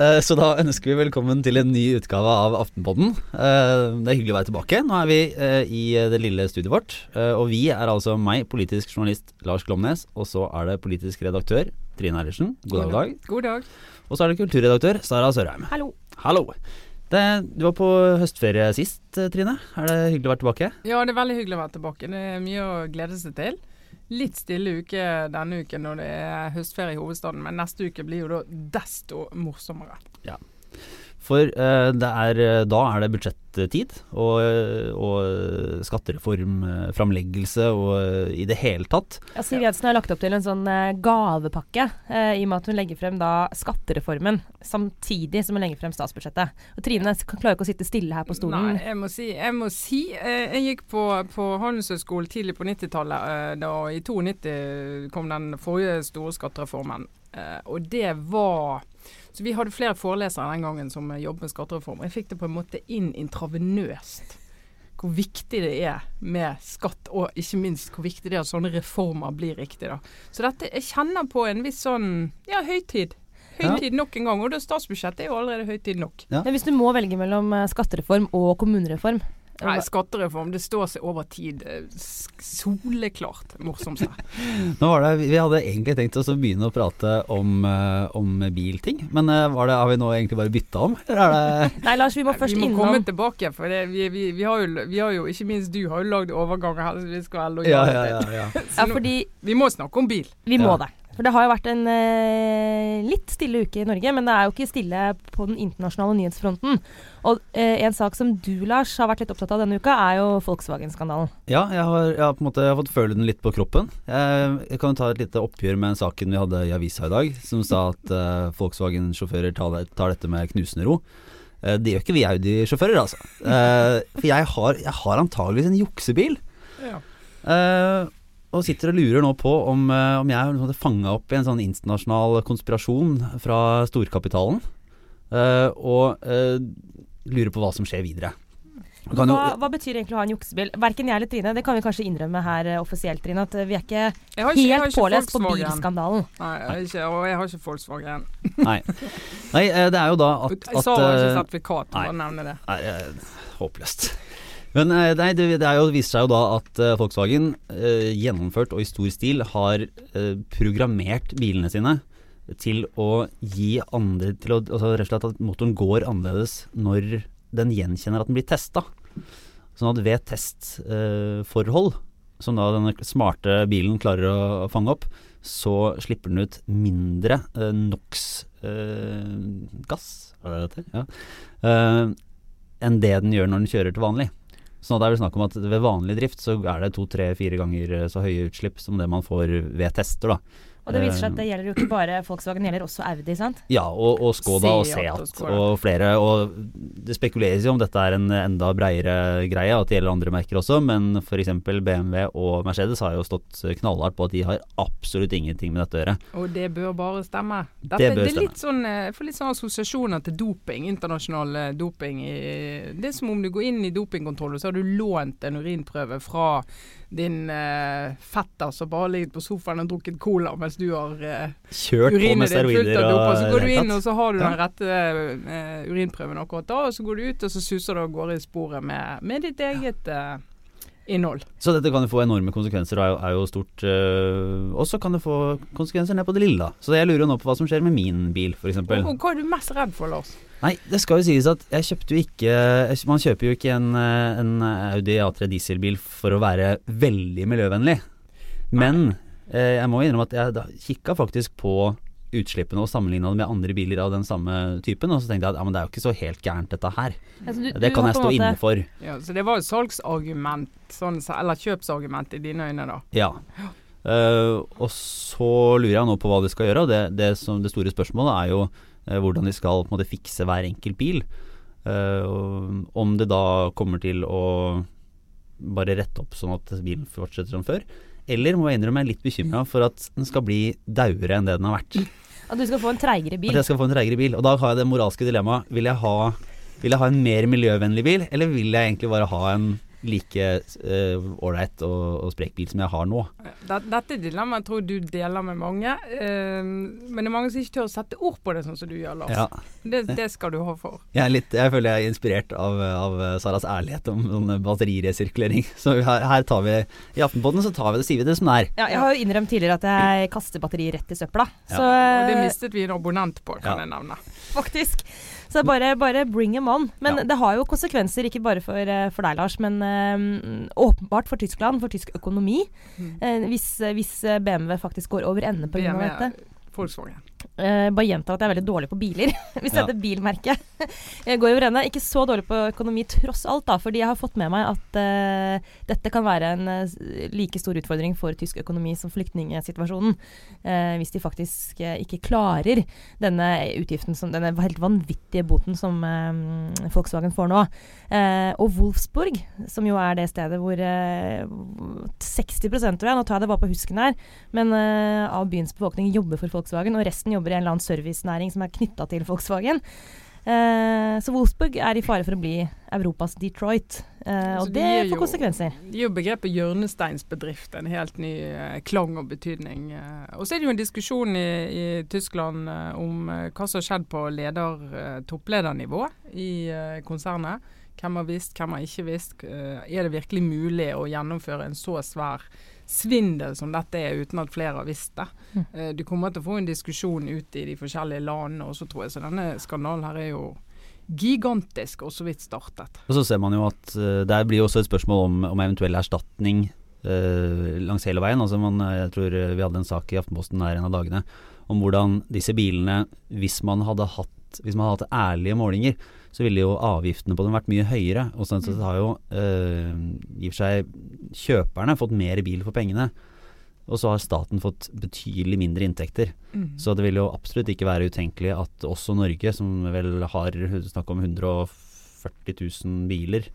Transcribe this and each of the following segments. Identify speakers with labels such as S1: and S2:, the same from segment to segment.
S1: Eh, Så da ønsker vi velkommen til en ny utgave av Aftenpodden. Eh, Det er hyggelig å være tilbake. Nå er vi eh, i det lille studiet vårt. Og vi er altså meg, politisk journalist Lars Glomnes, og så er det politisk redaktør Trine Eilertsen. God dag.
S2: God dag.
S1: Og så er det kulturredaktør Sara Sørheim.
S3: Hallo.
S1: Hallo. Det, du var på høstferie sist, Trine. Er det hyggelig å være tilbake?
S2: Ja, det er veldig hyggelig å være tilbake. Det er mye å glede seg til. Litt stille uke denne uken når det er høstferie i hovedstaden, men neste uke blir jo da desto morsommere.
S1: For eh, det er, eh, da er det budsjettid og, eh, og skattereformframleggelse og i det hele tatt.
S3: Ja, Siv Jensen har lagt opp til en sånn gavepakke, i og med at hun legger frem da skattereformen samtidig som hun legger frem statsbudsjettet. Og Trine klarer ikke å sitte stille her på stolen.
S2: Nei, jeg må si, jeg, må si jeg gikk på, på Handelshøyskolen tidlig på 90-tallet. Eh, da I 92 kom den forrige store skattereformen. Eh, og det var Så vi hadde flere forelesere den gangen som jobbet med skattereform. Og jeg fikk det på en måte inn intravenøst. Hvor viktig det er med skatt, og ikke minst hvor viktig det er at sånne reformer blir riktig. da. Så dette, jeg kjenner på en viss sånn ja, høytid. Høytid nok en gang. Og det statsbudsjettet er jo allerede høytid nok.
S1: Ja.
S3: Men hvis du må velge mellom eh, skattereform og kommunereform
S2: Nei, skattereform, det står seg over tid. Soleklart morsomt.
S1: Nå var det, Vi hadde egentlig tenkt oss å begynne å prate om, eh, om bilting, men eh, var det, har vi nå egentlig bare bytta om? Eller er det
S3: Nei, Lars, vi må først
S2: vi må komme tilbake, for det, vi, vi, vi, har jo, vi har jo, ikke minst du, har jo lagd overganger her. så Vi skal
S1: Ja, ja, ja. ja.
S2: Så
S3: Ja, fordi
S2: Vi må snakke om bil.
S3: vi må
S1: Ja.
S3: det. For det har jo vært en eh, litt stille uke i Norge, men det er jo ikke stille på den internasjonale nyhetsfronten. Og eh, en sak som du, Lars, har vært litt opptatt av denne uka, er jo Volkswagen-skandalen.
S1: Ja, jeg har, jeg har på en måte jeg har fått føle den litt på kroppen. Jeg, jeg kan jo ta et lite oppgjør med saken vi hadde i avisa i dag, som sa at eh, Volkswagen-sjåfører tar, tar dette med knusende ro. Eh, det gjør ikke vi Audi-sjåfører, altså. Eh, for jeg har, jeg har antageligvis en juksebil.
S2: Ja.
S1: Og sitter og lurer nå på om, eh, om jeg er fanga opp i en sånn internasjonal konspirasjon fra storkapitalen. Uh, og uh, lurer på hva som skjer videre. Kan jo-
S3: Hva, hva betyr egentlig å ha en juksebil? Verken jeg eller Trine, det kan vi kanskje innrømme her offisielt, Trine, at vi er ikke
S2: ikke,
S3: helt
S2: ikke
S3: pålest på bilskandalen.
S2: Nei, jeg har ikke, og jeg har ikke Volkswagen.
S1: Nei. Nei, det er jo da at,
S2: Jeg sa jo ikke sertifikat, bare nevne det.
S1: Nei, håpløst. Men eh, nei, det, det jo, viser seg jo da at uh, Volkswagen uh, gjennomført og i stor stil har uh, programmert bilene sine til å gi andre til å, altså Rett og slett at motoren går annerledes når den gjenkjenner at den blir testa. Sånn at ved testforhold, som da denne smarte bilen klarer å fange opp, så slipper den ut mindre eh, NOx-gass, heter? Ja. Eh, enn det den gjør når den kjører til vanlig. Så det er vel snakk om at ved vanlig drift så er det to, tre, fire ganger så høye utslipp som det man får ved tester, da.
S3: Og det viser seg at det gjelder jo ikke bare Volkswagen, det gjelder også Audi, sant?
S1: Ja, og, og Skoda og
S2: Seat og
S1: Seat
S2: Skoda.
S1: og flere. Og det spekuleres jo om dette er en enda breiere greie, at det gjelder andre merker også, men f.eks. BMW og Mercedes har jo stått knallhardt på at de har absolutt ingenting med dette å gjøre.
S2: Og det bør bare stemme. Dette,
S1: Det
S2: det,
S1: bør
S2: er
S1: stemme.
S2: litt sånn, eh, jeg får litt sånn assosiasjoner til doping, internasjonal eh, doping. Det er som om du går inn i dopingkontroll, og så har du lånt en urinprøve fra din eh, fetter som bare har ligget på sofaen og drukket cola mens du har eh,
S1: Kjørt på med steroider og
S2: dopa. Så går du inn, og så har du den rette eh, urinprøven akkurat da, og så går du ut, og så suser du av gårde i sporet med, med ditt eget eh, innhold.
S1: Så dette kan jo få enorme konsekvenser, og er jo, er jo stort øh, Og så kan det få konsekvenser ned på det lille. Så jeg lurer jo nå på hva som skjer med min bil, f.eks.
S2: Hva er du mest redd for, Lars?
S1: Nei, det skal jo sies at jeg kjøpte jo ikke Man kjøper jo ikke en, eh, en Audi A3 dieselbil for å være veldig miljøvennlig. Men eh, jeg må innrømme at jeg kikka faktisk på utslippene og sammenligna det med andre biler av den samme typen, og så tenkte jeg at ja, men det er jo ikke så helt gærent dette her.
S3: Altså, du-
S1: Det kan jeg stå
S3: måte-
S1: inne for.
S2: Ja, så det var jo salgsargument, sånn, eller kjøpsargument i dine øyne, da.
S1: Ja. Uh, og så lurer jeg nå på hva de skal gjøre. og Det, det, som, det store spørsmålet er jo uh, hvordan de skal på en måte fikse hver enkelt bil. Uh, om det da kommer til å bare rette opp sånn at bilen fortsetter som før. Eller må jeg innrømme jeg er litt bekymra for at den skal bli dauere enn det den har vært.
S3: At du skal få en treigere bil.
S1: At jeg skal få en treigere bil. Og da har jeg det moralske dilemmaet. Vil vil jeg ha en mer miljøvennlig bil, eller vil jeg egentlig bare ha en like ålreit og, og sprek bil som jeg har nå.
S2: Dette dilemmaet tror du deler med mange. Uh, men det er mange som ikke tør å sette ord på det sånn som du gjør, Lars. Ja. Det, det, skal du ha for.
S1: Jeg, litt, jeg, føler jeg er inspirert av, av Saras ærlighet om sånn batteriresirkulering. Så her, her, tar vi I Aftenposten så tar vi det, sier vi det som det er.
S3: Ja, jeg har jo innrømt tidligere at jeg kaster batteri rett i søpla.
S2: Ja. Så, og det mistet vi en abonnent på, kan jeg nevne.
S3: Faktisk. Så bare, bare bring them on. Men ja. det har jo konsekvenser, ikke bare for, eh, for deg, Lars, men øh, åpenbart for Tyskland, for tysk økonomi. Mm. Eh, hvis, hvis, BMW faktisk går over ende pga. dette.
S2: Volkswagen.
S3: Uh, bare gjenta at jeg er veldig dårlig på biler, hvis ja. dette bilmerket jeg går over ende. Ikke så dårlig på økonomi tross alt, da, fordi jeg har fått med meg at uh, dette kan være en uh, like stor utfordring for tysk økonomi som flyktningsituasjonen. hvis de faktisk ikke klarer denne utgiften, som, denne helt vanvittige boten som Volkswagen får nå. og Wolfsburg, som jo er det stedet hvor 60 tror jeg, nå tar jeg det bare på husken her, men av byens befolkning jobber for Volkswagen, og resten jobber i en eller annen servicenæring som er knytta til Volkswagen. Eh, så Wolfsburg er i fare for å bli Europas Detroit. Eh, og det får konsekvenser.
S2: Det gir jo begrepet hjørnesteinsbedrift en helt ny eh, klang og betydning. Eh, og så er det jo en diskusjon i, i Tyskland eh, om eh, hva som har skjedd på leder, toppledernivå i konsernet. Hvem har visst, hvem har ikke visst. er det virkelig mulig å gjennomføre en så svær svindel som dette er, uten at flere har visst det. Mm. Eh, du kommer til å få en diskusjon ut i de forskjellige landene også, tror jeg. Så denne skandalen her er jo gigantisk og så vidt startet.
S1: Og så ser man jo at uh, der blir også et spørsmål om, om eventuell erstatning uh, langs hele veien. Altså man, jeg tror vi hadde en sak i Aftenposten her en av dagene om hvordan disse bilene, hvis man hadde hatt, hvis man hadde hatt ærlige målinger, så ville jo avgiftene på dem vært mye høyere. Og sånn sett har jo øh, i og for seg kjøperne fått mer bil for pengene. Og så har staten fått betydelig mindre inntekter. Mm. Så det vil jo absolutt ikke være utenkelig at også Norge, som vel har snakk om 140 000 biler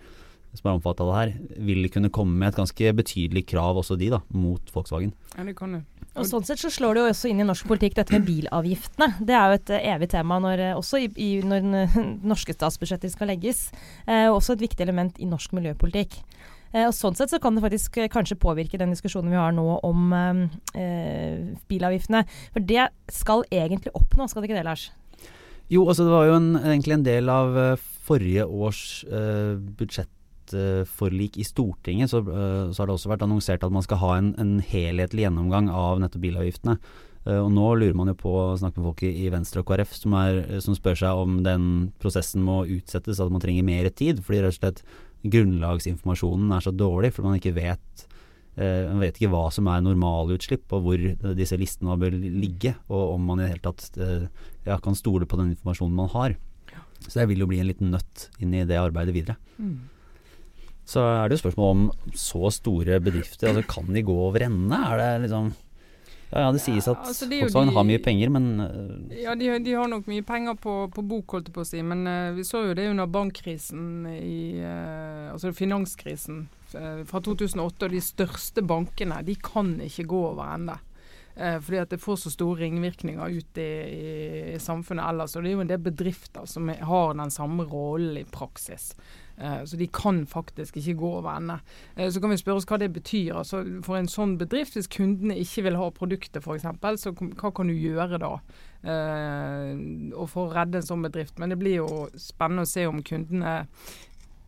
S1: som er omfattet av det her, vil kunne komme med et ganske betydelig krav, også de, da, mot Volkswagen.
S2: Ja, det kan det.
S3: Og Sånn sett så slår det jo også inn i norsk politikk dette med bilavgiftene. Det er jo et uh, evig tema når, uh, også i, i, når uh, norske statsbudsjetter skal legges. og også et viktig element i norsk miljøpolitikk. og Sånn sett så kan det faktisk kanskje påvirke den diskusjonen vi har nå om bilavgiftene. For det skal egentlig oppnå, skal det ikke det, Lars?
S1: Jo, altså det var jo en, egentlig en del av forrige års budsjett budsjettforlik i Stortinget, så, eh, så, har det også vært annonsert at man skal ha en, en helhetlig gjennomgang av nettopp bilavgiftene. Uh, og nå lurer man jo på å snakke med folk i, Venstre og KrF som, er, som, spør seg om den prosessen må utsettes, at man trenger mer tid. Fordi rett og slett grunnlagsinformasjonen er så dårlig, for man ikke vet uh, man vet ikke hva som er normalutslipp, og hvor disse listene bør ligge. Og om man i det hele tatt ja, kan stole på den informasjonen man har. Så det vil jo bli en liten nøtt inn i det arbeidet videre. Mm så er det jo spørsmål om så store bedrifter altså Kan de gå over ende? Er det liksom ja, ja, det sies at ja, altså Volkswagen har mye penger, men uh,
S2: Ja, de, de, har nok mye penger på, på bok, holdt jeg på å si. Men uh, vi så jo det under bankkrisen i uh, Altså finanskrisen fra 2008. Og de største bankene, de kan ikke gå over ende. fordi at det får så store ringvirkninger ut i, i, i samfunnet ellers. Og det er jo en del bedrifter som har den samme rollen i praksis. Eh, så de kan faktisk ikke gå over ende. Eh, så kan vi spørre oss hva det betyr. Altså for en sånn bedrift, hvis kundene ikke vil ha produktet f.eks., så hva kan du gjøre da? Uh, og for å redde en sånn bedrift. Men det blir jo spennende å se om kundene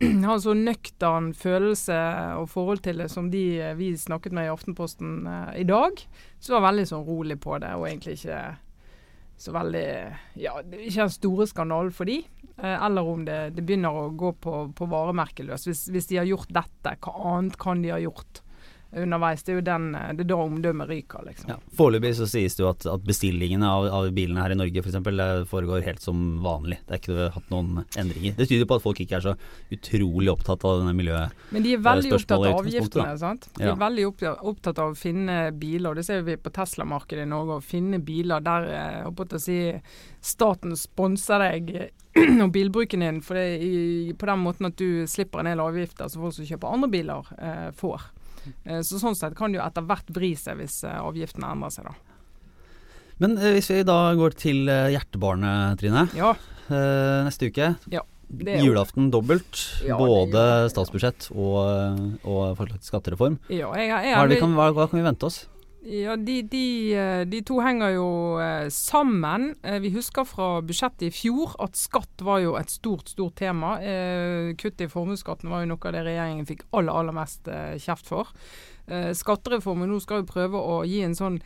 S2: har en så nøktern følelse og forhold til det som de vi snakket med i Aftenposten i dag. Så var veldig sånn rolig på det, og egentlig ikke så veldig Ja, det er ikke den store skandalen for de. Eh, eller om det, det, begynner å gå på, på varemerket løs. Hvis, hvis, de har gjort dette, hva annet kan de ha gjort? Underveis. Det er jo den, eh, det er da omdømmet ryker, liksom. Ja.
S1: Foreløpig så sies det jo at, at bestillingene av, av, bilene her i Norge f.eks. foregår helt som vanlig. Det er ikke hatt noen endringer. Det tyder på at folk ikke er så utrolig opptatt av denne miljøet.
S2: Men de er veldig opptatt av avgiftene, sant. De ja. er veldig opptatt av å finne biler, det ser vi på Tesla-markedet i Norge. Å finne biler der jeg eh, å si, staten sponser deg og bilbruken din for det, i, på den måten at du slipper en del avgifter som folk som kjøper andre biler, eh, får. Eh, så Sånn sett kan det jo etter hvert vri seg hvis eh, avgiftene endrer seg, da.
S1: Men eh, hvis vi da går til hjertebarnet, Trine. Ja. Neste uke. Ja.
S2: Er-
S1: julaften dobbelt.
S2: Ja, det ja.
S1: både statsbudsjett og, og skattereform.
S2: Ja, jeg, jeg,
S1: Hva, det vi kan, hva, hva kan vi vente oss?
S2: Ja, de, de, eh, de to henger jo eh, sammen. Eh, Vi husker fra budsjettet i fjor at skatt var jo et stort, stort tema. Kuttet Kutt i formuesskatten var jo noe av det regjeringen fikk aller, aller mest kjeft for. Skattereformen nå skal jo prøve å gi en sånn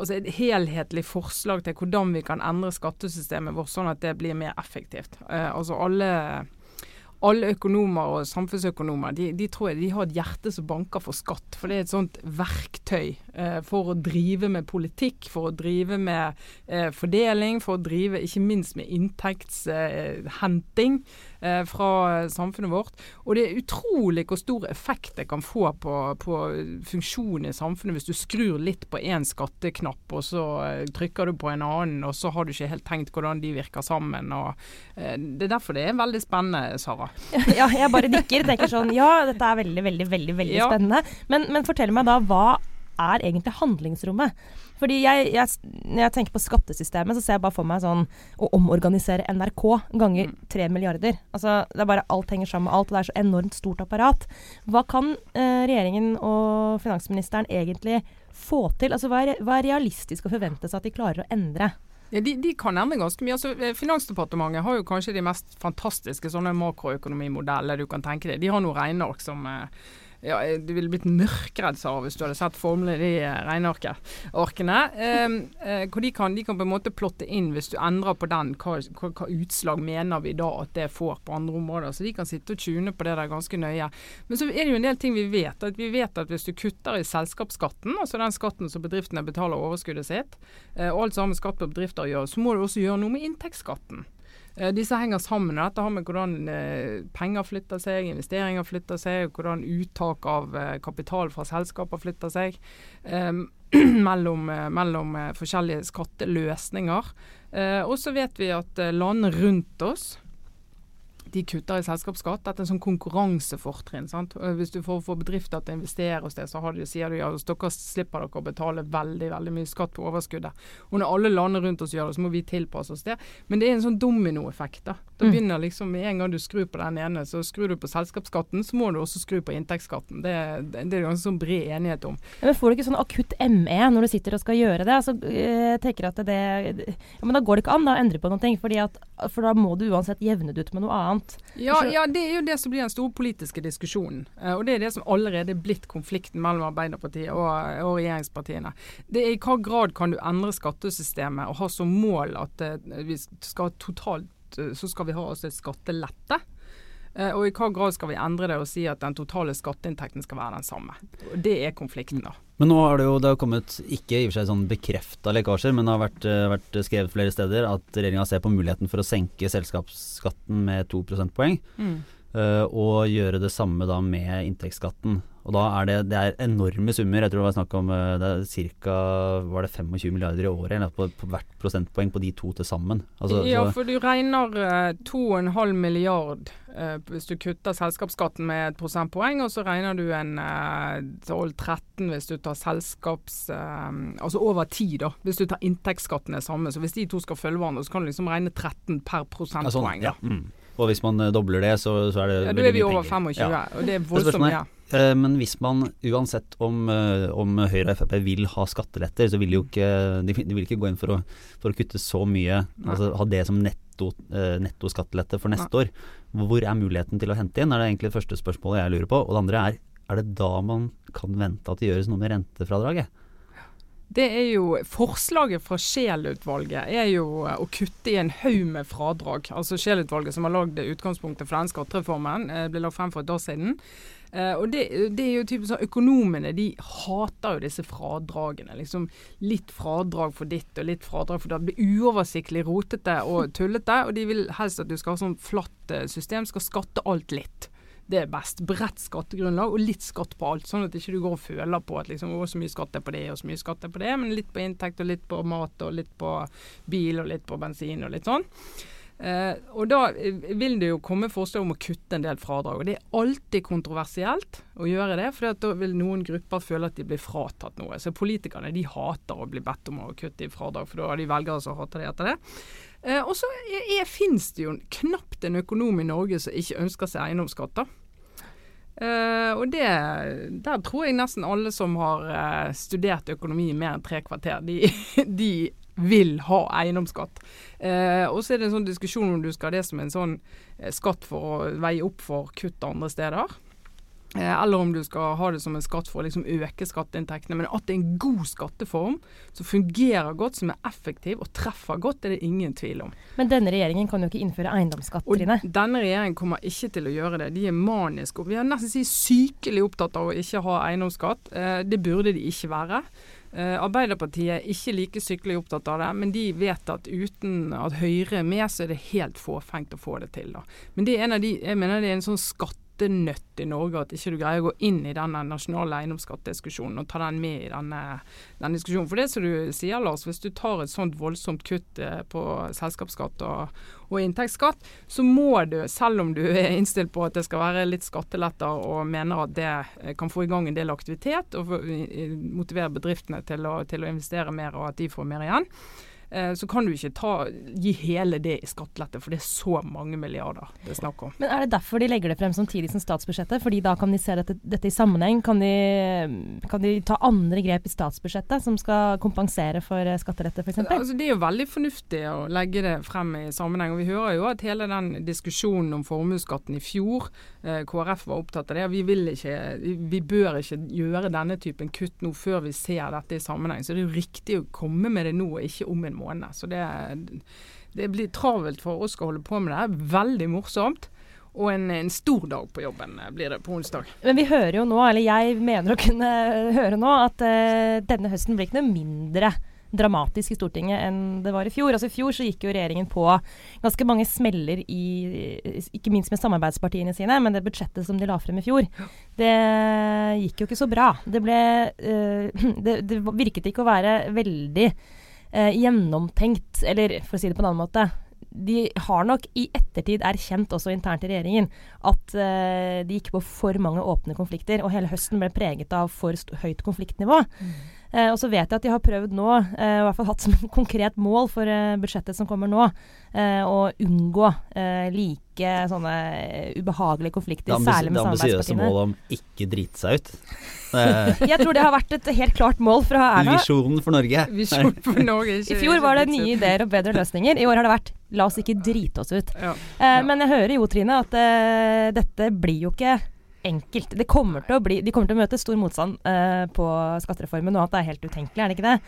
S2: Altså et helhetlig forslag til hvordan vi kan endre skattesystemet vårt sånn at det blir mer effektivt. Altså alle alle økonomer og samfunnsøkonomer de, de tror jeg de har et hjerte som banker for skatt. For det er et sånt verktøy for å drive med politikk, for å drive med eh, fordeling, for å drive ikke minst med inntektshenting eh, fra samfunnet vårt. Og det er utrolig hvor stor effekt det kan få på, på funksjonen i samfunnet hvis du skrur litt på én skatteknapp, og så eh, trykker du på en annen, og så har du ikke helt tenkt hvordan de virker sammen. Og, eh, det er derfor det er veldig spennende, Sara.
S3: ja, jeg bare nikker. Tenker sånn Ja, dette er veldig, veldig, veldig veldig
S2: Ja.
S3: spennende. Men, men fortell meg da, hva er egentlig handlingsrommet? Fordi jeg, jeg, når jeg tenker på skattesystemet, så ser jeg bare for meg sånn å omorganisere NRK ganger
S2: Mm.
S3: tre milliarder. Altså, det er bare alt henger sammen med alt, og det er så enormt stort apparat. Hva kan eh, regjeringen og finansministeren egentlig få til? Altså, hva er, hva er realistisk å forvente seg at de klarer å endre?
S2: Ja, de, de kan endre ganske mye. Altså, eh, Finansdepartementet har jo kanskje de mest fantastiske sånne makroøkonomimodeller du kan tenke deg. De har noen regneark som eh, ja, eh, Du ville blitt mørkredd, Sara, hvis du hadde sett formelen i eh, regnearkene. Eh, eh, hvor de kan, de kan på en måte plotte inn, hvis du endrer på den, hva, hva, hva utslag mener vi da at det får på andre områder. Så de kan sitte og tune på det der ganske nøye. Men så er det jo en del ting vi vet. At vi vet at hvis du kutter i selskapsskatten, altså den skatten som bedriftene betaler overskuddet sitt, eh, og alt sammen skatt på bedrifter gjør, så må du også gjøre noe med inntektsskatten. Eh, Disse henger sammen. Dette har med hvordan eh, penger flytter seg, investeringer flytter seg, hvordan uttak av eh, kapital fra selskaper flytter seg. eh, mellom, mellom forskjellige skatteløsninger. Og så vet vi at land rundt oss de kutter i selskapsskatt. Dette er en sånn konkurransefortrinn. Hvis du får, får bedrifter til å investere hos deg, så har de, sier du ja, dere slipper dere å betale veldig veldig mye skatt på overskuddet. Og når alle landene rundt oss gjør det, så må vi tilpasse oss det. Men det er en sånn dominoeffekt. Da Da
S3: Mm.
S2: begynner liksom Med en gang du skrur på den ene, så skrur du på selskapsskatten, så må du også skru på inntektsskatten. Det, det, det er ganske sånn bred enighet om.
S3: Men får du ikke sånn akutt ME når du sitter og skal gjøre det? Altså, jeg tenker at det ja, Men da går det ikke an å endre på noen at, for da må du uansett jevne det ut med noe annet.
S2: Ja,
S3: Altså-
S2: ja, det er jo det som blir den store politiske diskusjonen. Eh, og det er det som allerede er blitt konflikten mellom Arbeiderpartiet og, og regjeringspartiene. Det er i hva grad kan du endre skattesystemet og ha som mål at eh, vi skal totalt eh, så skal vi ha oss et skattelette. Eh, og i hva grad skal vi endre det og si at den totale skatteinntekten skal være den samme. Det er konflikten, da.
S1: Men nå har det jo det har kommet, ikke i og for seg sånn bekrefta lekkasjer, men det har vært, eh, vært skrevet flere steder at regjeringa ser på muligheten for å senke selskapsskatten med to prosentpoeng. eh, og gjøre det samme da med inntektsskatten. Og da er det, det er enorme summer. Jeg tror det var snakk om eh, det er ca. 25 milliarder i året eller, på, på hvert prosentpoeng på de to til sammen. Altså,
S2: ja, for du regner eh, 2,5 milliard eh, hvis du kutter selskapsskatten med et prosentpoeng, og så regner du en eh, 12-13 hvis du tar selskaps... Eh, altså over tid, da. Hvis du tar inntektsskatten er samme. Så hvis de to skal følge hverandre, så kan du liksom regne 13 per
S1: ja,
S2: prosentpoeng.
S1: sånn, ja. Mm. Og hvis man eh, dobler det, så, så er det
S2: Ja, da er vi over 25,
S1: Ja.
S2: og det er voldsomt
S1: Ja. Eh, Men hvis man uansett om, eh, om Høyre og Frp vil ha skatteletter, så vil de jo ikke De, vil ikke gå inn for å, for å kutte så mye.
S2: Nei.
S1: Altså ha det som netto, netto skattelette for neste år. Hvor er muligheten til å hente inn, er det egentlig det første spørsmålet jeg lurer på. Og det andre er er det da man kan vente at det gjøres noe med rentefradraget?
S2: Det er jo Forslaget fra Scheel-utvalget er jo eh, å kutte i en haug med fradrag. Altså Scheel-utvalget som har lagd utgangspunktet for den skattereformen, eh, ble lagt frem for et år siden. Eh, og det, det er jo typisk sånn Økonomene de hater jo disse fradragene. liksom Litt fradrag for ditt og litt fradrag for. Det blir uoversiktlig, rotete og tullete. Og de vil helst at du skal ha sånn flatt system, skal skatte alt litt. Det er best. Bredt skattegrunnlag og litt skatt på alt. Sånn at ikke du går og føler på at liksom, å, så mye skatt er på det og så mye skatt er på det. Men litt på inntekt og litt på mat og litt på bil og litt på bensin og litt sånn. Eh, og da eh, vil det jo komme forslag om å kutte en del fradrag. og Det er alltid kontroversielt å gjøre det, for da vil noen grupper føle at de blir fratatt noe. Så politikerne de hater å bli bedt om å kutte i fradrag, for da har de velgere som hater det etter det. Eh, og så finnes det jo knapt en økonom i Norge som ikke ønsker seg eiendomsskatter. Uh, og det, der tror jeg nesten alle som har uh, studert økonomi mer enn tre kvarter, de, de vil ha eiendomsskatt. Uh, og så er det en sånn diskusjon om du skal ha det som en sånn skatt for å veie opp for kutt andre steder. Eh, eller om du skal ha det som en skatt for å liksom øke skatteinntektene. Men at det er en god skatteform som fungerer godt, som er effektiv og treffer godt, er det ingen tvil om.
S3: Men denne regjeringen kan jo ikke innføre eiendomsskatt,
S2: Trine? Denne regjeringen kommer ikke til å gjøre det. De er maniske. Vi er nesten si sykelig opptatt av å ikke ha eiendomsskatt. Eh, det burde de ikke være. Uh, Arbeiderpartiet er ikke like sykelig opptatt av det, men de vet at uten at Høyre er med, så er det helt fåfengt å få det til. Da. Men det er en av de, jeg mener det er en sånn skatt skattenøtt i Norge at ikke du greier å gå inn i denne nasjonale eiendomsskattdiskusjonen og ta den med i denne, denne, diskusjonen. For det som du sier, Lars, hvis du tar et sånt voldsomt kutt eh, på selskapsskatt og, og, inntektsskatt, så må du, selv om du er innstilt på at det skal være litt skatteletter og mener at det eh, kan få i gang en del aktivitet og motivere bedriftene til å, til å investere mer og at de får mer igjen, så kan du ikke ta, gi hele det i skattelette, for det er så mange milliarder det er snakk om.
S3: Men Er det derfor de legger det frem samtidig som statsbudsjettet? Fordi da kan de se dette, dette i sammenheng? Kan de, kan de, ta andre grep i statsbudsjettet som skal kompensere for eh, skattelette f.eks.?
S2: Altså, det er jo veldig fornuftig å legge det frem i sammenheng. og Vi hører jo at hele den diskusjonen om formuesskatten i fjor, eh, KrF var opptatt av det. Vi, vil ikke, vi bør ikke gjøre denne typen kutt nå før vi ser dette i sammenheng. Så det er jo riktig å komme med det nå, og ikke om en måned. Så det, det blir travelt for oss å holde på med det. Veldig morsomt. Og en, en, stor dag på jobben blir det på onsdag.
S3: Men vi hører jo nå, eller jeg mener å kunne høre nå, at uh, denne høsten blir ikke noe mindre dramatisk i Stortinget enn det var i fjor. Altså I fjor så gikk jo regjeringen på ganske mange smeller i Ikke minst med samarbeidspartiene sine, men det budsjettet som de la frem i fjor, det gikk jo ikke så bra. Det ble uh, det, det virket ikke å være veldig eh, gjennomtenkt, eller for å si det på en annen måte de har nok i ettertid erkjent også internt i regjeringen at eh, de gikk på for mange åpne konflikter, og hele høsten ble preget av for høyt konfliktnivå. Mm. Eh, og så vet jeg at de har prøvd nå, eh, i hvert fall hatt som konkret mål for eh, budsjettet som kommer nå, eh, å unngå eh, like sånne ubehagelige konflikter, særlig med samarbeidspartiene. Det
S1: ambisiøse målet om ikke drite seg ut.
S3: jeg tror det har vært et helt klart mål fra Erna.
S1: Visjonen for Norge.
S2: Visjon for Norge
S3: I fjor var det nye ideer og bedre løsninger. I år har det vært la oss ikke drite oss ut. Ja. Ja. Men jeg hører jo, Trine, at dette blir jo ikke enkelt. Det kommer til å bli, de kommer til å møte stor motstand uh, på skattereformen, og at det er helt utenkelig, er det ikke det?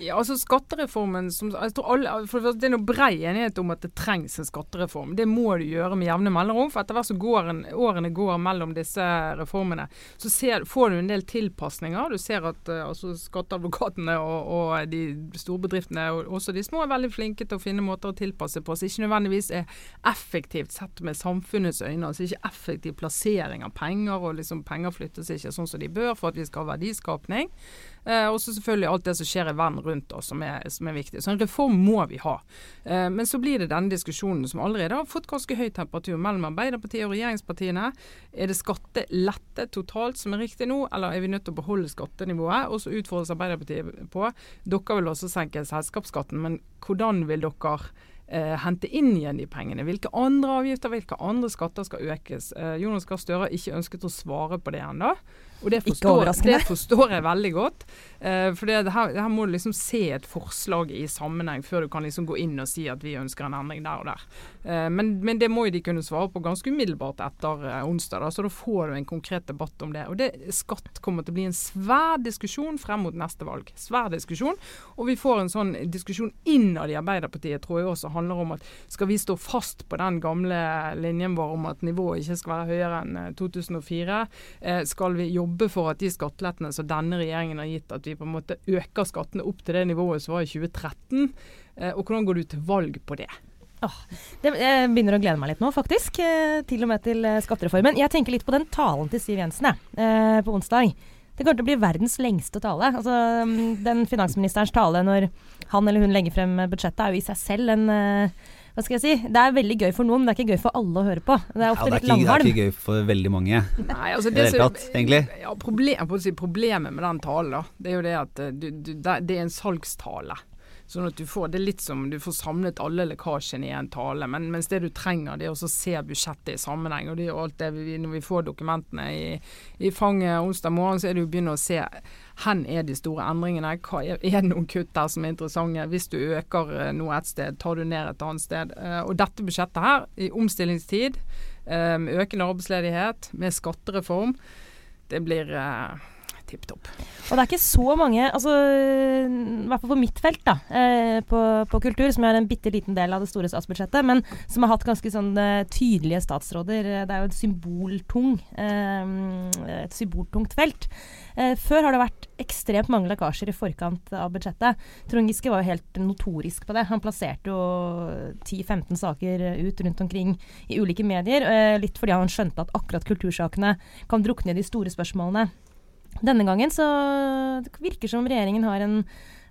S2: Ja, altså Skattereformen som, alle, Det er noe brei enighet om at det trengs en skattereform. Det må du gjøre med jevne mellomrom. For etter hvert som årene går mellom disse reformene, så ser, får du en del tilpasninger. Du ser at uh, altså skatteadvokatene og, og de storbedriftene, og også de små, er veldig flinke til å finne måter å tilpasse på som ikke nødvendigvis er effektivt sett med samfunnets øyne. altså Ikke effektiv plassering av penger, og liksom penger flyttes ikke sånn som de bør for at vi skal ha verdiskapning. Eh, og så selvfølgelig alt det som skjer i verden rundt oss som er, som er, viktig. Så en reform må vi ha. Eh, men så blir det denne diskusjonen som allerede har fått ganske høy temperatur mellom Arbeiderpartiet og regjeringspartiene. Er det skattelette totalt som er riktig nå, eller er vi nødt til å beholde skattenivået? Og så utfordres Arbeiderpartiet på Dere vil også senke selskapsskatten, men hvordan vil dere eh, hente inn igjen de pengene. Hvilke andre avgifter, hvilke andre skatter skal økes? Eh, Jonas Gahr Støre har ikke ønsket å svare på det ennå. Og det forstår, det forstår, jeg veldig godt. Uh, for det, her, her, må du liksom se et forslag i sammenheng før du kan liksom gå inn og si at vi ønsker en endring der og der. Uh, men, men, det må jo de kunne svare på ganske umiddelbart etter uh, onsdag, da, så da får du en konkret debatt om det. Og det, Skatt kommer til å bli en svær diskusjon frem mot neste valg. Svær diskusjon. Og vi får en sånn diskusjon innad i Arbeiderpartiet, tror jeg også handler om at skal vi stå fast på den gamle linjen vår om at nivået ikke skal være høyere enn 2004? skal vi jobbe jobbe for at de skattelettene som denne regjeringen har gitt, at vi på en måte øker skattene opp til det nivået som var i 2013. Eh, og hvordan går du til valg på det?
S3: Åh, det, jeg begynner å glede meg litt nå, faktisk. Eh, til og med til eh, skattereformen. Jeg tenker litt på den talen til Siv Jensen jeg, på onsdag. Det kommer til å bli verdens lengste tale. Altså, mm, den finansministerens tale når han eller hun legger frem budsjettet, er jo i seg selv en hva skal jeg si, det er veldig gøy for noen, men det er ikke gøy for alle å høre på. Det er
S1: Ja, det, er
S3: litt
S1: ikke, det er ikke gøy for veldig mange.
S2: Nei, altså
S1: det hele tatt, egentlig.
S2: Ja, problem, si, problemet med den talen, da, det er jo det at eh, du, du, det, det er en salgstale. Sånn at du får, Det litt som du får samlet alle lekkasjene i en tale, men mens det du trenger, det er å se budsjettet i sammenheng. og det er jo alt det vi, Når vi får dokumentene i, i fanget onsdag morgen, så er det jo å begynne å se hen er de store endringene. Hva er, er det noen kutt der som er interessante? Hvis du øker eh, noe et sted, tar du ned et annet sted. Eh, og dette budsjettet her, i omstillingstid, eh, økende arbeidsledighet, med skattereform, det blir tipp topp.
S3: Og det er ikke så mange, altså, i hvert fall på mitt felt, da, eh, på, på kultur, som er en bitte liten del av det store statsbudsjettet, men som har hatt ganske sånn eh, tydelige statsråder. Eh, Det er jo et symboltung, et symboltungt felt. Før har det vært ekstremt mange lekkasjer i forkant av budsjettet. Trond Giske var jo helt notorisk på det. Han plasserte jo 10-15 saker ut rundt omkring i ulike medier, litt fordi han skjønte at akkurat kultursakene kan drukne i de store spørsmålene. Denne gangen så det virker som regjeringen har en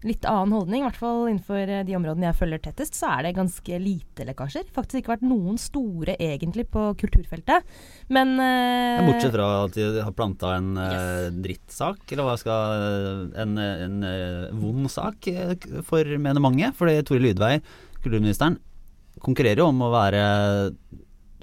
S3: litt annen holdning. I hvert fall innenfor eh, de områdene jeg følger tettest, så er det ganske lite lekkasjer. Faktisk ikke vært noen store egentlig på kulturfeltet. Men uh,
S1: Bortsett fra at de har planta en yes. drittsak, eller hva skal En, en eh, vond sak eh, for, mener mange. Fordi Tore Lydvei, kulturministeren, konkurrerer jo om å være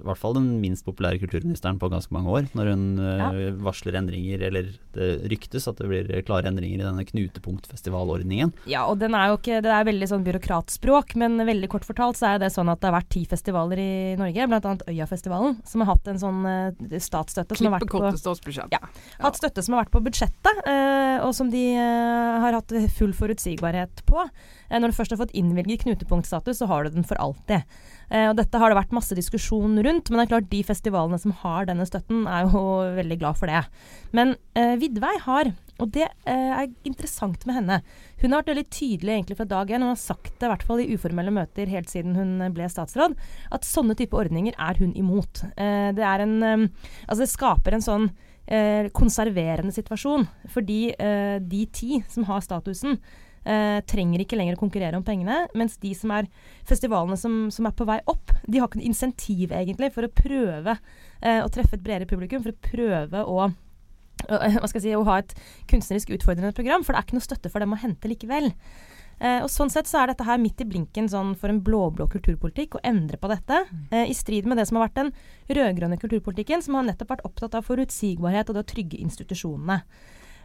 S1: i hvert fall den minst populære kulturministeren på ganske mange år, når hun ja. varsler endringer, eller det ryktes at det blir klare endringer i denne knutepunktfestivalordningen.
S3: Ja, og den er jo ikke, det er veldig sånn byråkratspråk, men veldig kort fortalt så er det sånn at det har vært ti festivaler i Norge, bl.a. Øyafestivalen, som har hatt en sånn eh, statsstøtte som har vært på
S2: statsbudsjettet.
S3: Ja. hatt støtte som har vært på budsjettet, eh, og som de eh, har hatt full forutsigbarhet på. Eh, når du først har fått innvilget knutepunktstatus, så har du den for alltid. Eh, og dette har det vært masse diskusjon rundt, men det er klart de festivalene som har denne støtten, er jo veldig glad for det. Men eh, Vidvei har, og det eh, er interessant med henne, hun har vært veldig tydelig egentlig fra dag én, hun har sagt det i hvert fall i uformelle møter helt siden hun ble statsråd, at sånne type ordninger er hun imot. Eh, det er en eh, Altså det skaper en sånn eh, konserverende situasjon. Fordi eh, de ti som har statusen, eh, trenger ikke lenger å konkurrere om pengene. Mens de som er festivalene som, som er på vei opp, de har ikke noe insentiv egentlig for å prøve eh, å treffe et bredere publikum. For å prøve å å- hva skal jeg si, å ha et kunstnerisk utfordrende program, for det er ikke noe støtte for dem å hente likevel. Eh, og Sånn sett så er dette her midt i blinken sånn for en blå-blå kulturpolitikk å endre på dette, eh, i strid med det som har vært den rød-grønne kulturpolitikken, som har nettopp vært opptatt av forutsigbarhet og det å trygge institusjonene.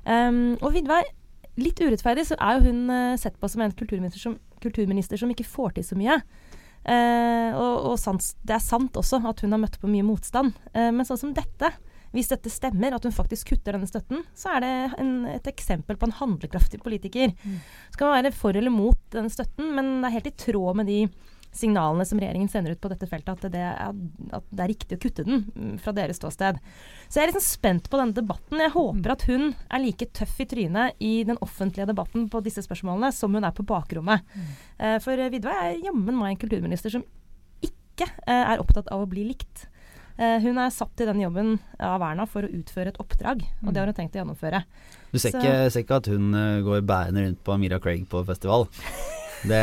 S3: Um, og Vidvei, litt urettferdig så er jo hun eh, sett på som en kulturminister som, kulturminister som ikke får til så mye. Eh, og og sans, det er sant også at hun har møtt på mye motstand. Eh, men sånn som dette, hvis dette stemmer, at hun faktisk kutter denne støtten, så er det en, et eksempel på en handlekraftig politiker. Så kan man være for eller mot den støtten, men det er helt i tråd med de signalene som regjeringen sender ut på dette feltet, at det er, at det er riktig å kutte den mm, fra deres ståsted. Så jeg er liksom spent på denne debatten. Jeg håper at hun er like tøff i trynet i den offentlige debatten på disse spørsmålene som hun er på bakrommet. Mm. for eh, er jammen meg en kulturminister som ikke eh, er opptatt av å bli likt. Eh, hun er satt til den jobben av Erna for å utføre et oppdrag, og det har hun tenkt å gjennomføre.
S1: Du ser, ikke, ser ikke at hun eh, går bærende rundt på Mira Craig på festival? Det,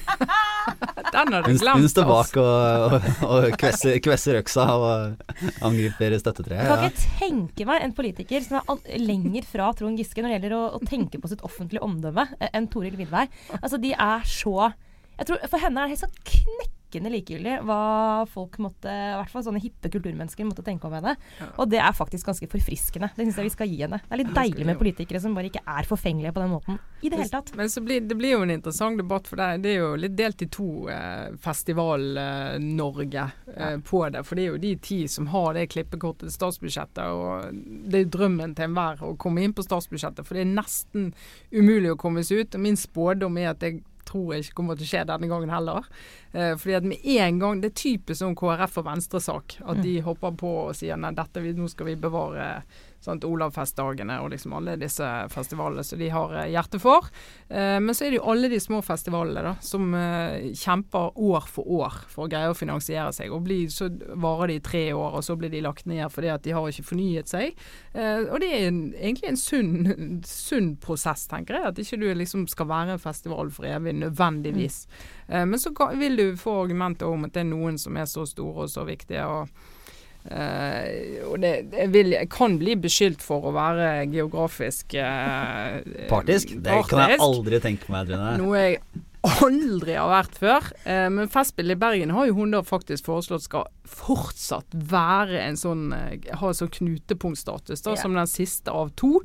S2: Den har du glemt.
S1: hun står
S2: altså.
S1: bak og, og, og kvesser, kvesser øksa og angriper støttetreet.
S3: Jeg kan
S1: Ja.
S3: ikke tenke meg en politiker som er lenger fra Trond Giske når det gjelder å, å tenke på sitt offentlige omdømme, eh, enn Toril Vidvei. Altså, de er så jeg tror For henne er det helt sånn knekkende likegyldig hva folk måtte, i hvert fall sånne hippe kulturmennesker, måtte tenke om henne. Og det er faktisk ganske forfriskende. Det syns jeg vi skal gi henne. Det er litt
S2: Ja,
S3: deilig med politikere som bare ikke er forfengelige på den måten i det hele tatt.
S2: Men så blir, det blir jo en interessant debatt, for det, det er jo litt delt i to, eh, Festival-Norge eh, på det. For det er jo de ti som har det klippekortet til statsbudsjettet, og det er drømmen til enhver å komme inn på statsbudsjettet. For det er nesten umulig å komme seg ut. Og min spådom er at jeg tror jeg ikke kommer til å skje denne gangen heller. Eh, fordi at med en gang, Det er typisk sånn KrF og Venstre-sak. At de hopper på og sier nei, dette, nå skal vi bevare Sant? Olavfestdagene og liksom alle disse festivalene som de har eh, hjerte for. Eh, men så er det jo alle de små festivalene da, som eh, kjemper år for år for å greie å finansiere seg. og bli, Så varer de i tre år, og så blir de lagt ned fordi at de har ikke fornyet seg. Eh, og det er en, egentlig en sunn, sunn, prosess, tenker jeg. At ikke du liksom skal være en festival for evig, nødvendigvis. Mm. men så vil du få argumenter om at det er noen som er så store og så viktige. og Uh, og det, det vil, jeg kan bli beskyldt for å være geografisk uh,
S1: Partisk? Det partisk. kan jeg aldri tenke meg, Trine.
S2: Noe jeg aldri har vært før. Uh, men Festspillet i Bergen har jo hun da faktisk foreslått skal fortsatt være en sånn ha sånn knutepunktstatus, da, yeah. som den siste av to.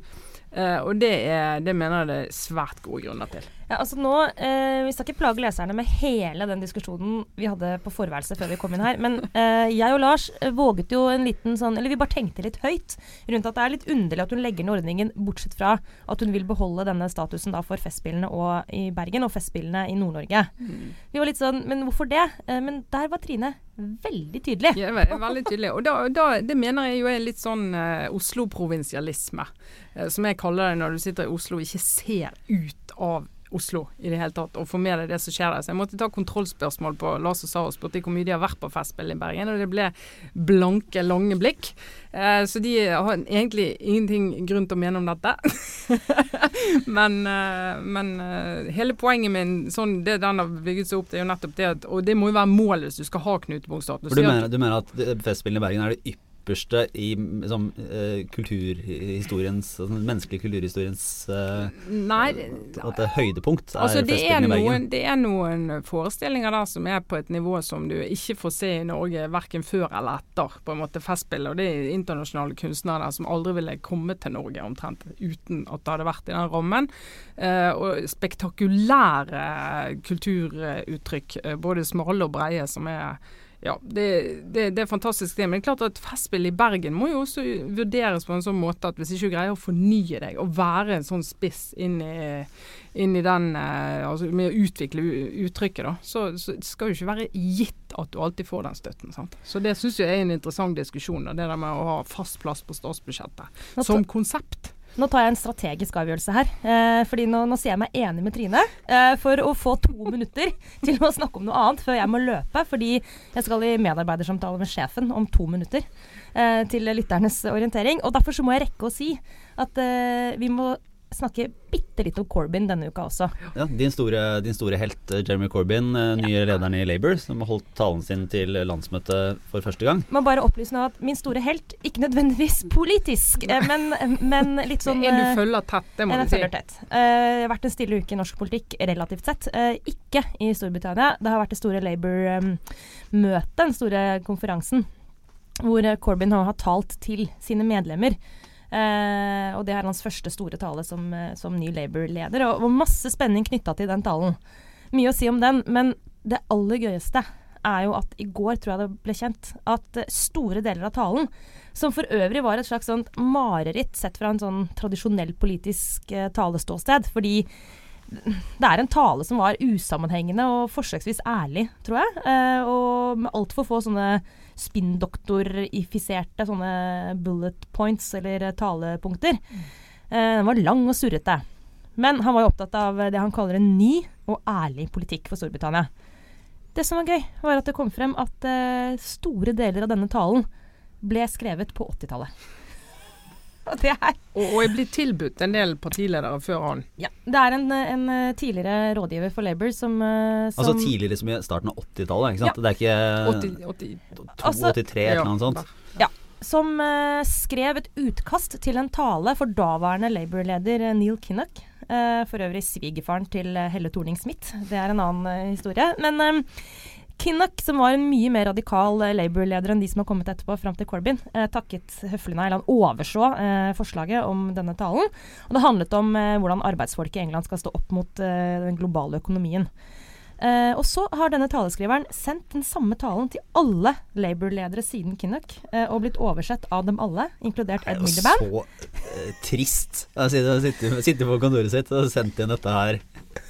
S2: Uh, og det, er, det, mener jeg det er svært gode grunner til.
S3: Ja, altså nå, eh, Vi skal ikke plage leserne med hele den diskusjonen vi hadde på forværelset før vi kom inn her. Men eh, jeg og Lars våget jo en liten sånn Eller vi bare tenkte litt høyt rundt at det er litt underlig at hun legger ned ordningen, bortsett fra at hun vil beholde denne statusen da for Festspillene og i Bergen og Festspillene i Nord-Norge. Mm. Vi var litt sånn Men hvorfor det? men der var Trine veldig tydelig.
S2: Ja, veldig tydelig. Og da, da, det mener jeg jo er litt sånn Oslo-provinsialisme. Eh, som jeg kaller det når du sitter i Oslo og ikke ser ut av Oslo i det hele tatt, og får med deg det som skjer der. Så jeg måtte ta kontrollspørsmål på Lars og Sara og spurte hvor mye de har vært på Festspill i Bergen, og det ble blanke, lange blikk. Eh, så de har egentlig ingenting grunn til å mene om dette. men, eh, men eh, hele poenget min, sånn, det den har bygget seg opp, det er jo nettopp det at Og det må jo være målet hvis du skal ha knutepunktstatus.
S1: Du, mener, du mener at Festspillene i Bergen er det ypperste ypperste i liksom, kulturhistoriens altså, menneskelige kulturhistoriens uh, Nei, At det høydepunkt er altså, det er,
S2: noen, det er noen forestillinger der som er på et nivå som du ikke får se i Norge verken før eller etter på en måte festspill. Og det er internasjonale kunstnere som aldri ville kommet til Norge omtrent uten at det hadde vært i den rammen. Uh, og spektakulære kulturuttrykk, både smale og breie, som er ja, det, det, det, er fantastisk det. Men det er klart at festspill i Bergen må jo også vurderes på en sånn måte at hvis ikke du greier å fornye deg og være en sånn spiss inn i, inn i den eh, altså Med å utvikle uttrykket, da, så, så skal det ikke være gitt at du alltid får den støtten. Sant? Så det syns jeg er en interessant diskusjon, da, det der med å ha fast plass på statsbudsjettet som konsept.
S3: Nå tar jeg en strategisk avgjørelse her. Eh, fordi nå, nå, sier jeg meg enig med Trine. Eh, for å få to minutter til å snakke om noe annet før jeg må løpe. Fordi jeg skal i medarbeidersamtale med sjefen om to minutter. Eh, til lytternes orientering. Og derfor så må jeg rekke å si at eh, vi må snakke bitte litt om Corbyn denne uka også.
S1: Ja, Din store, din store helt eh, Jeremy Corbyn, eh, nye ja. lederen i Labour, som har holdt talen sin til landsmøtet for første gang.
S3: Må bare opplyse nå at min store helt, ikke nødvendigvis politisk, eh, men, men litt sånn
S2: En du følger tett, det må du si.
S3: Tett. Uh, vært en stille uke i norsk politikk relativt sett. Uh, ikke i Storbritannia. Det har vært det store Labour-møtet, um, den store konferansen, hvor Corbyn har talt til sine medlemmer. Eh, og det er hans første store tale som, eh, som ny Labour-leder. Og, og, masse spenning knytta til den talen. Mye å si om den, men det aller gøyeste er jo at i går tror jeg det ble kjent at store deler av talen, som for øvrig var et slags mareritt sett fra en sånn tradisjonell politisk eh, taleståsted, fordi det er en tale som var usammenhengende og forsøksvis ærlig, tror jeg. Eh, og med altfor få sånne spinndoktorifiserte sånne bullet points, eller talepunkter. Eh, den var lang og surrete. Men han var jo opptatt av det han kaller en ny og ærlig politikk for Storbritannia. Det som var gøy, var at det kom frem at eh, store deler av denne talen ble skrevet på 80-tallet.
S2: og, og er blitt tilbudt en del partiledere før han.
S3: Ja. Det er en, en tidligere rådgiver for Labour som, eh,
S1: som Altså tidligere som i starten av 80-tallet, ikke sant? Ja. Det er ikke 80, 80, 82, altså, 83 eller noe sånt?
S3: Ja. Som uh, skrev et utkast til en tale for daværende Labour-leder Neil Kinnock. Uh, for øvrig svigerfaren til Helle Thorning-Smith. Det er en annen uh, historie. Men Kinnock, som var en mye mer radikal eh, Labour-leder enn de som har kommet etterpå, fram til Corbyn, eh, takket høflig nei, eller han overså eh, forslaget om denne talen. Og det handlet om eh, hvordan arbeidsfolk i England skal stå opp mot eh, den globale økonomien. Eh, og så har denne taleskriveren sendt den samme talen til alle Labour-ledere siden Kinnock, og blitt oversett av dem alle, inkludert Ed Miliband.
S1: Så trist. Jeg sitter, sitter på kontoret sitt og sendt inn dette her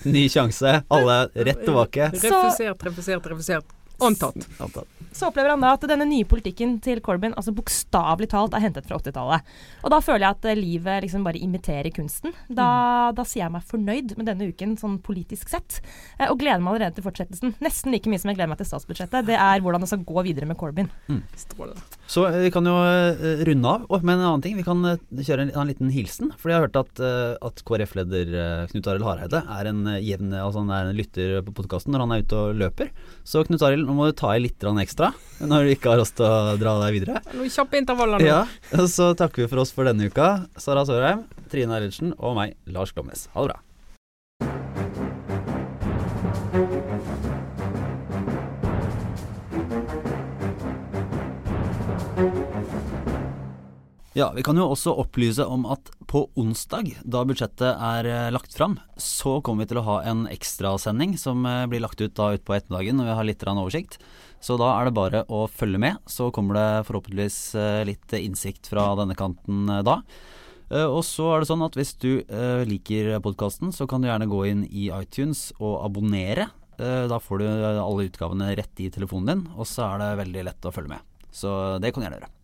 S1: Ny sjanse. Alle rett tilbake.
S2: Refusert, refusert, refusert. Antatt.
S1: Antatt.
S3: Så opplever han da at denne nye politikken til Corbyn altså bokstavelig talt er hentet fra 80-tallet. Og da føler jeg at eh, livet liksom bare imiterer kunsten. Da, da sier jeg meg fornøyd med denne uken sånn politisk sett, eh, og gleder meg allerede til fortsettelsen. Nesten like mye som jeg gleder meg til statsbudsjettet. Det er hvordan det skal gå videre med Corbyn.
S2: Strålende.
S1: Så vi kan jo eh, runde av Men med en annen ting. Vi kan eh, kjøre en, en liten hilsen. Fordi jeg har hørt at, eh, at KrF-leder Knut Arild Hareide er en jevn Altså han er en lytter på podkasten når han er ute og løper. Så Knut Arild, nå må du ta i litt ekstra når du ikke har lyst til å dra deg videre.
S2: Noen kjappe intervaller nå.
S1: Ja, Så takker vi for oss for denne uka. Sara Sørheim, Trine Eilertsen og meg, Lars Glomnes. Ha det bra. Ja, Vi kan jo også opplyse om at på onsdag, da budsjettet er eh, lagt fram, så kommer vi til å ha en ekstrasending som eh, blir lagt ut da utpå ettermiddagen når vi har litt oversikt. Så da er det bare å følge med, så kommer det forhåpentligvis eh, litt innsikt fra denne kanten da. Og så er det sånn at hvis du liker podkasten, så kan du gjerne gå inn i iTunes og abonnere. Da får du alle utgavene rett i telefonen din, og så er det veldig lett å følge med. Så det kan du gjerne gjøre.